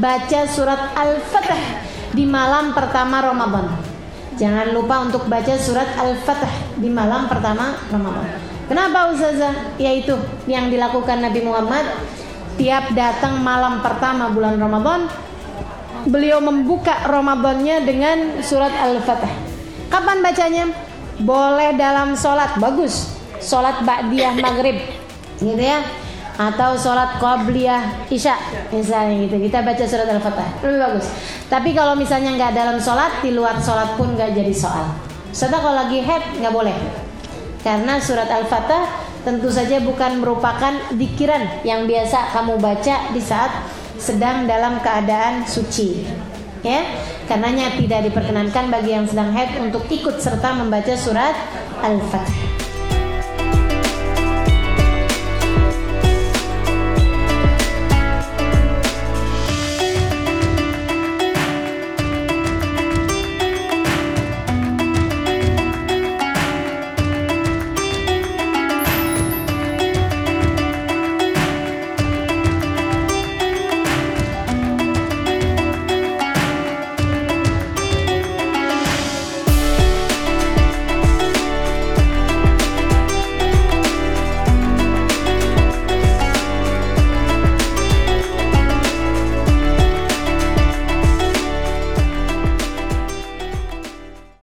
baca surat Al-Fatih di malam pertama Ramadan. Jangan lupa untuk baca surat Al-Fatih di malam pertama Ramadan. Kenapa Ustazah? Yaitu yang dilakukan Nabi Muhammad tiap datang malam pertama bulan Ramadan beliau membuka Ramadannya dengan surat Al-Fatih. Kapan bacanya? Boleh dalam sholat, bagus. Sholat ba'diyah maghrib, gitu ya. Atau sholat qabliyah isya, misalnya gitu. Kita baca surat Al-Fatih, lebih bagus. Tapi kalau misalnya nggak dalam sholat, di luar sholat pun nggak jadi soal. Serta kalau lagi head nggak boleh. Karena surat Al-Fatih tentu saja bukan merupakan dikiran yang biasa kamu baca di saat sedang dalam keadaan suci. Ya, karenanya tidak diperkenankan bagi yang sedang haid untuk ikut serta membaca surat Al-Fatih.